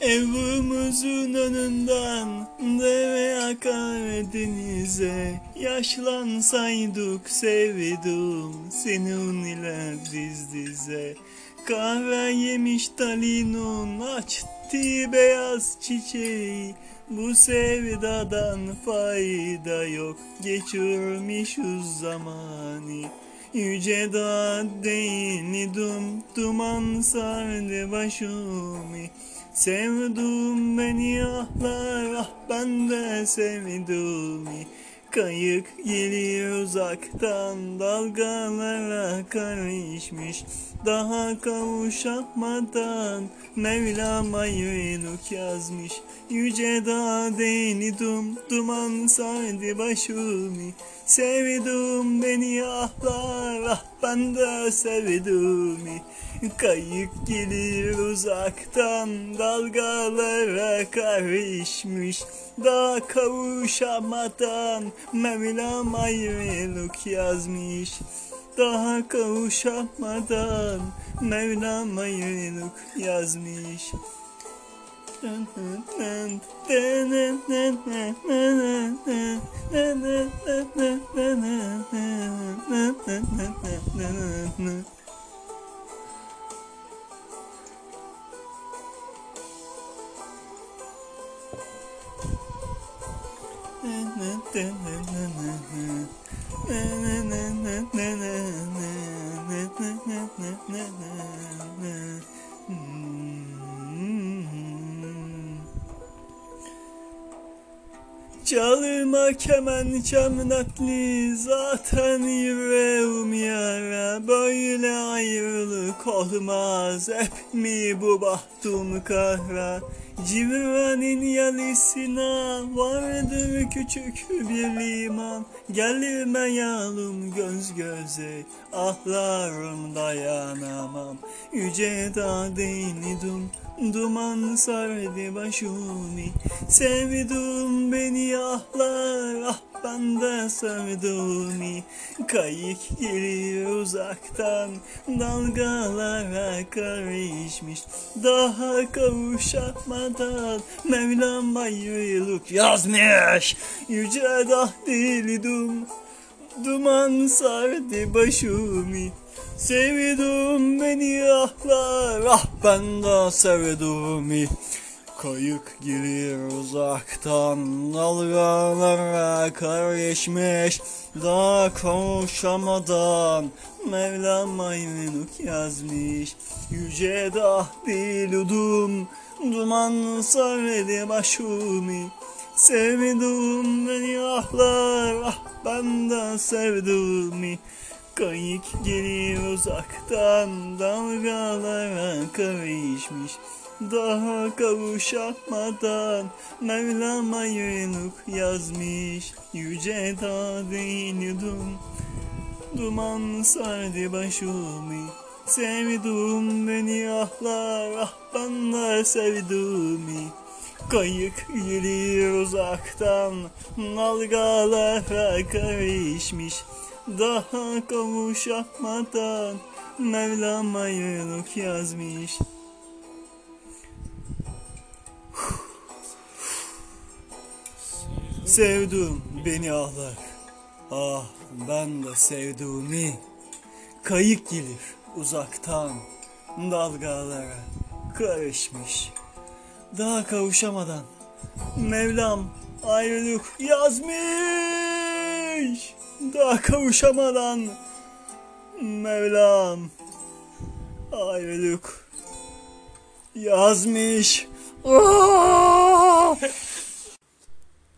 Evimizin önünden deve akar denize. Yaşlansaydık sevdim seninle diz dize. Kahve yemiş talinun açtı beyaz çiçeği. Bu sevdadan fayda yok geçirmişiz zamanı Yüce dağ değildim duman sardı başımı Sevdim beni ahlar ah ben de sevdim Kayık geliyor uzaktan dalgalara karışmış. Daha kavuşamadan Mevlam ayrılık yazmış. Yüce dağ değildim duman sardı başımı. Sevdim beni ahlar ah ben de sevdim. Kayık gelir uzaktan dalgalara karışmış. Daha kavuşamadan Mevlam ayrılık yazmış. Daha kavuşamadan Mevlam ayrılık yazmış na, na. na Mm-hmm. Çalırma kemen çemnetli zaten yüreğim yara. Böyle ayrılık olmaz hep mi bu bahtım kara? Civranın yalısına vardır küçük bir liman. Gelmeyalım göz göze ahlarım dayanamam. Yüce dağ değildim duman sardı başımı Sevdim beni ahlar ah ben de sevdim. Kayık geliyor uzaktan dalgalara karışmış. Daha kavuşamadan Mevlam ayrılık yazmış. Yüce dah değildim Duman sardı başımı. Sevdim beni ahlar ah ben de sevdim Kayık gelir uzaktan dalgalara karışmış. Daha kavuşamadan Mevlam ayrılık yazmış. Yüce dah biludum Duman sardı başımı Sevdim beni ahlar ah ben de sevdim Kayık gelir uzaktan dalgalara karışmış Daha kavuşamadan Mevlam ayrılık yazmış Yüce değildim Duman sardı başımı Sevdim beni ahlar ah ben de sevdim Kayık gelir uzaktan Dalgalara karışmış. Daha kavuşamadan Mevlam ayrılık yazmış Sevdim beni ağlar Ah ben de sevdiğimi Kayık gelir uzaktan Dalgalara karışmış Daha kavuşamadan Mevlam ayrılık yazmış daha kavuşamadan Mevlam ayrılık yazmış. Aa!